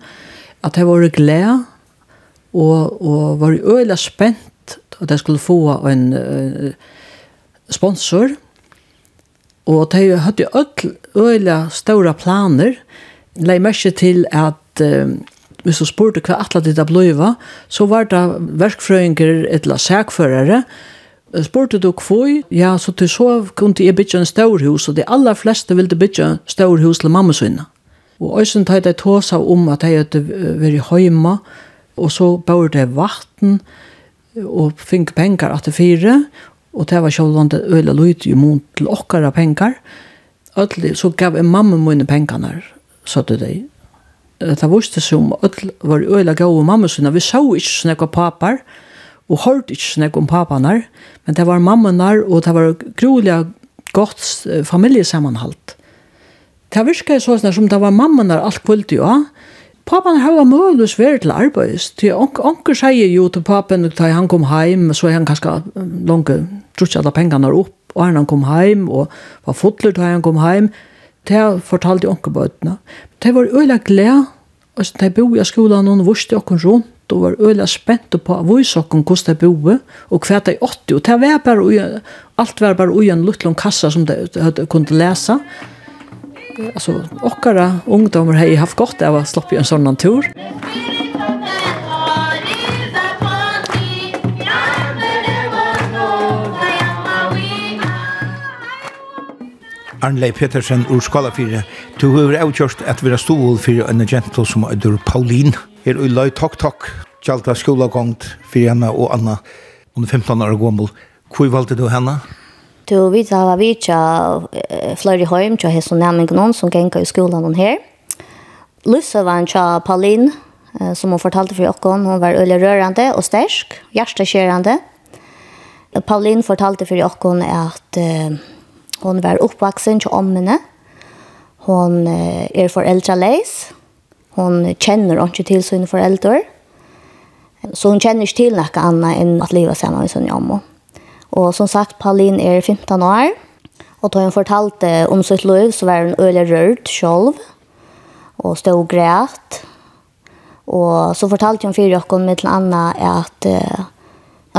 at det var glede, og, og var øyla spent at jeg skulle få en uh, sponsor. Og de hadde øyla, øyla store planer. Leie merke til at um, hvis du spurte hva atla ditt bløyva, så var det verkfrøyngar etla sækførere, Spurte du kvoi, ja, så til så kunne jeg bytja en stårhus, og de aller fleste ville bytja stårhus til mamma sinne. Og øysen tar det tåsa om at jeg hadde vært hjemme, og så bør det vatten, og fink pengar at det fire, og det var sjålvande øyla løyt i mån til okkara pengar. Ødlig, så gav en mamma mine pengarna, sa det deg. Det ikke som ødlig var øyla gav og mamma sina. Vi så ikke snakka papar, og hørte ikke snakka om paparna, men det var mammana, og det var grulig godt familiesammanhalt. Det virket sånn som det var mammana alt kvöldi, ja, Papan vært mulig svært til arbeids, til onker sier jo til papen, da han kom heim, så er han kanskje langt trutt alla pengene opp, og han kom heim, og var fotler da han kom heim, det fortalte onkerbøtene. Det var øyla glede, og de bo i skolen, og vurste okken rundt, og var øyla spent på av vise okken hvordan de bo, og hva de åtte, og det var bare, alt var bare ui en luttlån kassa som de kunne lese, og alltså okkara ungdomar har haft gott av att slippa en sån tur. Arnlei Petersen ur skala fyrir. Du har avgjørst at vi har stål for en gentle som er Paulin. Her i løy tok tok, kjalta skolagångt fyrir henne og Anna. Hun er 15 år gammel. Hvor valgte du henne? to vi tar vi tja flöri hem tja hesa nämning någon som gänga i skolan hon här. Lussa var en tja Paulin som hon fortalte för Jakob hon var öle rörande och stärsk, hjärtakärande. Paulin fortalte för Jakob att hon var uppvuxen till ommene. Hon är föräldralös. Hon känner inte till sina föräldrar. Så hon känner inte till något annat än att leva samman med sin mamma. Mm. Og som sagt, Pauline er 15 år, og da hun fortalte om sitt liv, så var hun øyelig rørt selv, og stod og græt. Og så fortalte hun fire åkken med til Anna at uh,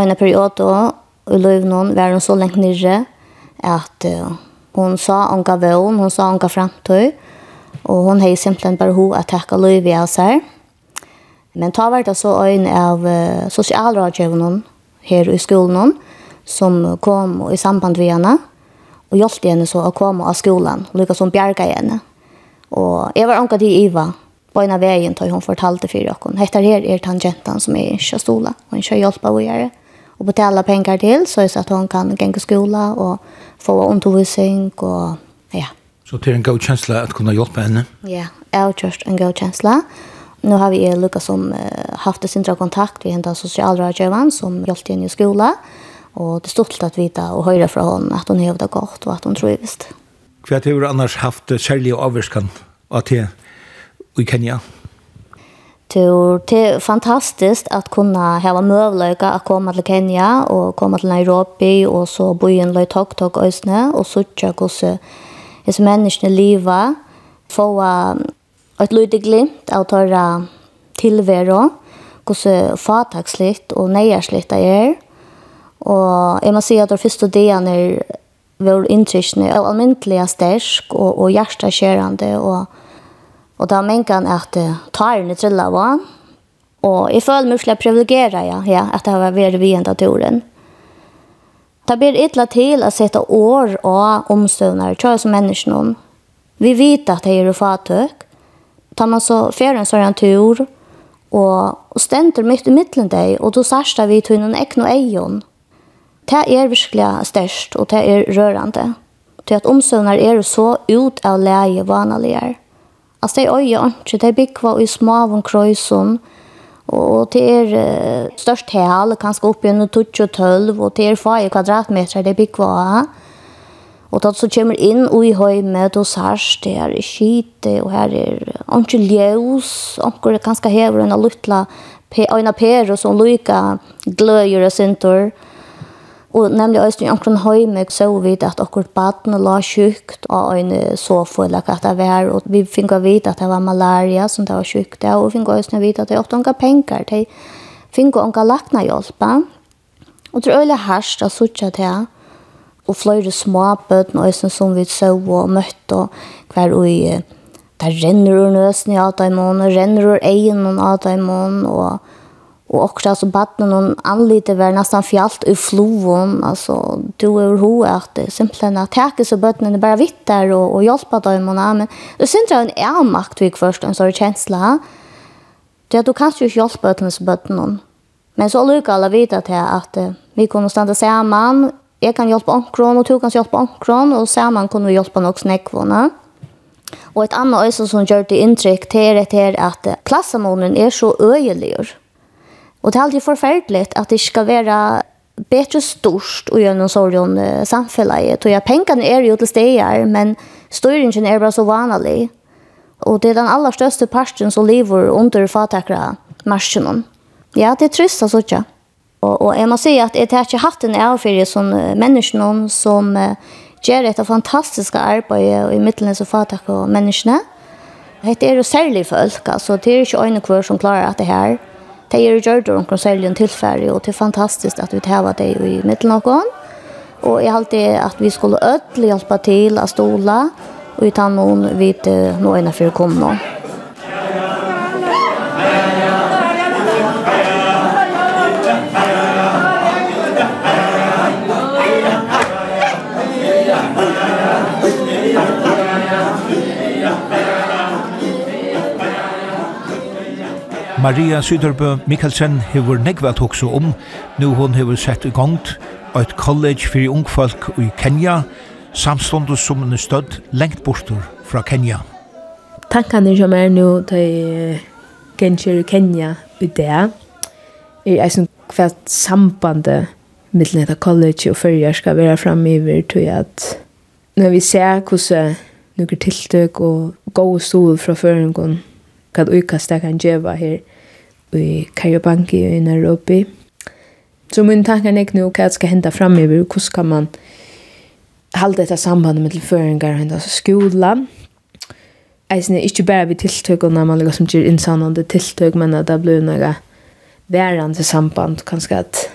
en periode i livet var hun så lengt nyrre at uh, hon sa onka vån, hon sa onka framtøy, og hon hei simpelthen bare ho at takka livet av seg. Men ta vært så øyne av uh, sosialrådgjøvnen her i skolen, som kom i samband med henne og hjelpte henne så å komme av skolen, og lykka som bjerga henne. Og jeg var anka til Iva på en av veien til hun fortalte for dere. Hette her er tangenten som er ikke stola og hun ikke hjelper å gjøre. Og betala penger til så er det at hun kan gå til skolen og få undervisning og ja. Så det er en god kjensle at kunne hjelpe henne? Ja, jeg har kjørt en god kjensle. Nå har vi Lukas som uh, haft sin kontakt med henne socialrådgivaren som hjelpte henne i skolen. Og det er stolt at vite og høre fra henne at hun det godt og at hun trivist. Hva har du annars haft særlig avvirskan av det i Kenya? Det er fantastiskt att kunna ha møvløyga att komma till Kenya och komma till Nairobi och så bo i en löj tok tok øsne og söka hvordan disse menneskene livet få et lydde glimt av tørre tilvære hvordan fatakslitt och neierslitt det är Og jeg må si at det første delen er vår inntrykene er almindelig sterk og, og hjertekjørende. Og, og da mener han at tarene triller av han. Og jeg føler meg slik privilegeret, ja, ja, at det har vært vi enda turen. Det blir ytla til å sette år og omstøvner, tror jeg som menneskene. Vi vet at det er fatøk. Tar man så ferien så er en tur, og, og stender midt i midtelen deg, og du sørste vi til noen ekne og egen. Det er virkelig størst, og det er rørende. Til at omsøvner er så ut av leie vanlige. Altså, det er øye ikke, det er bygget i smaven krøysen, og det er uh, størst hel, kanskje opp i 12, og det er fire kvadratmeter det er bygget av. Og da så kommer inn og i høymet og sørst, det er skite, og her er ikke ljøs, og det kanskje hever en av luttla, en av per som lykker lykke gløyer og syntor. Og Og nemlig også i omkring høyme så vi at akkurat baden la sjukt og en sofa eller hva det var. Og vi fikk å vite at det var malaria som det var sjukt. Og vi fikk også vite at det var unga penger. De fikk unga lakna hjelpa. Og det er øyelig herst av sutja til og fløyre små bøten og øyne som vi så og møtte og hver og Det renner ur nøsen i Adaimon og renner ur egen av Adaimon og Och också alltså batten någon anlite var nästan fjalt i floden alltså då över hur att det simpelthen att täcka så bötten bara vitt där och och hjälpa dem men det syns en är makt vi först en sån känsla. Det att du kan ju hjälpa bötten så bötten. Men så lukar alla vita att att vi kommer stanna samman. Jag kan hjälpa omkron, och du kan hjälpa omkron, och samman kunde vi hjälpa några snäckvåna. Och ett annat öse som gör det intryck till det är att klassamonen är så öjeligur. Och det er alltid förfärligt att det ska vara bättre størst och göra någon sorgon uh, samfunnet. Och jag pengene är jo til steder, men styringen är bara så vanlig. Och det är den allra største parten som lever under fatakere marschen. Ja, det är trist altså ikke. Och, och jeg må si att jeg har ikke hatt för det som uh, som uh, gör ett fantastiskt arbete i mittlenäs och fatakra människorna. Det er jo særlig folk, alltså det är ju øyne hver kvar som klarar att det här. Det er gjør det omkring særlig en tilfære, og det er fantastisk at vi tar det i midten av gården. Og jeg halte at vi skulle ødelig hjelpe til å ståle, og vi tar noen vidt noen er for å komme nå. Maria Syderbø Mikkelsen hever negva tokso om, nu hon hever sett i gongt eit college fyrir ungfolk i Kenya, samståndet som hun er stødd lengt bortur fra Kenya. Tankene som er nå til Genshir i Kenya i det, er eisen hva sambandet mellom dette college og fyrir skal være framiver til at når vi ser hvordan noen tiltøk og gode stod fra føringen hva utkast jeg kan gjøre her i Kariobanki i Nairobi. Så min tanke er nu hva skal hente i hvordan kan man halda dette sambandet med tilføringar og hente skolan. Eisen er ikke bare vi tiltøk og når man liksom gjør innsannende tiltøk, men at det blir noe værende samband, kanskje at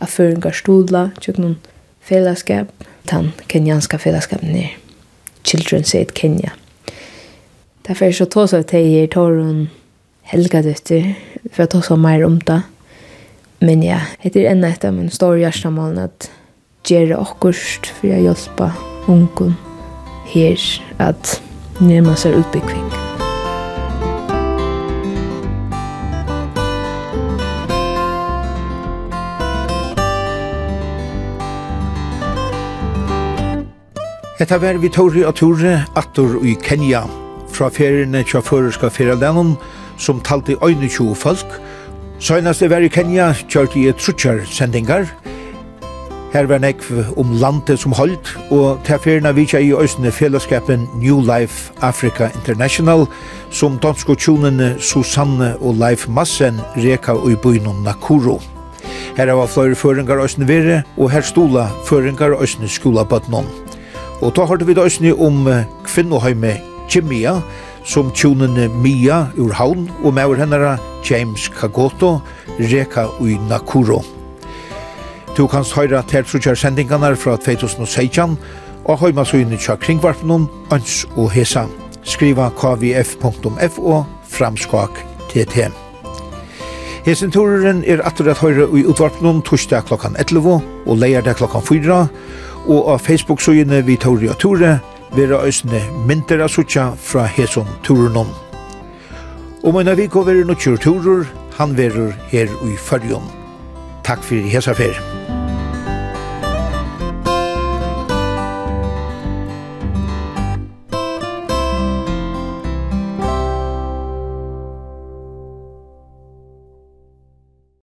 at føringar stola, tjukk noen fellesskap, den kenyanska fellesskapen er Children's Aid Kenya. Därför är så tås av teg ger torren helga døtter, for jeg tås av mer om det. Men ja, det er enda etter min stora hjertemål at gjøre åkerst for att hjälpa ungen her at närma seg utbyggning. Etta var vi tåri og tåri attor i Kenya fra feriene til føreska ferialdenon, som talte 21 folk. Søgnast var i Kenya kjørte i trutjar sendingar. Her var nekv om landet som holdt, og til feriene vitja i øyne fellesskapen New Life Africa International, som dansko tjonene Susanne og Leif Massen reka i byen Nakuru. Her var flere føringar øyne vere, og her stola føringar øyne skola bøtnån. Og da hørte vi da østene om kvinnoheimet Jimia, som tjonene Mia ur havn, og med hennara James Kagoto, Reka ui Nakuro. Du kan høyra tertrutjar sendingarna fra 2016, og høyma så inn i tja kringvarpnum, ans og hesa. Skriva kvf.fo framskak tt. Hesenturen er atur at høyra ui utvarpnum torsdag klokkan 11 og leirdag klokkan 4, og av Facebook-søgjene vi tåri og ture, vera øsne myndir av suttja fra hesom turunon. Og møyna viko verir nukkjur turur, han verur her ui fyrjon. Takk fyrir hesa fyrir.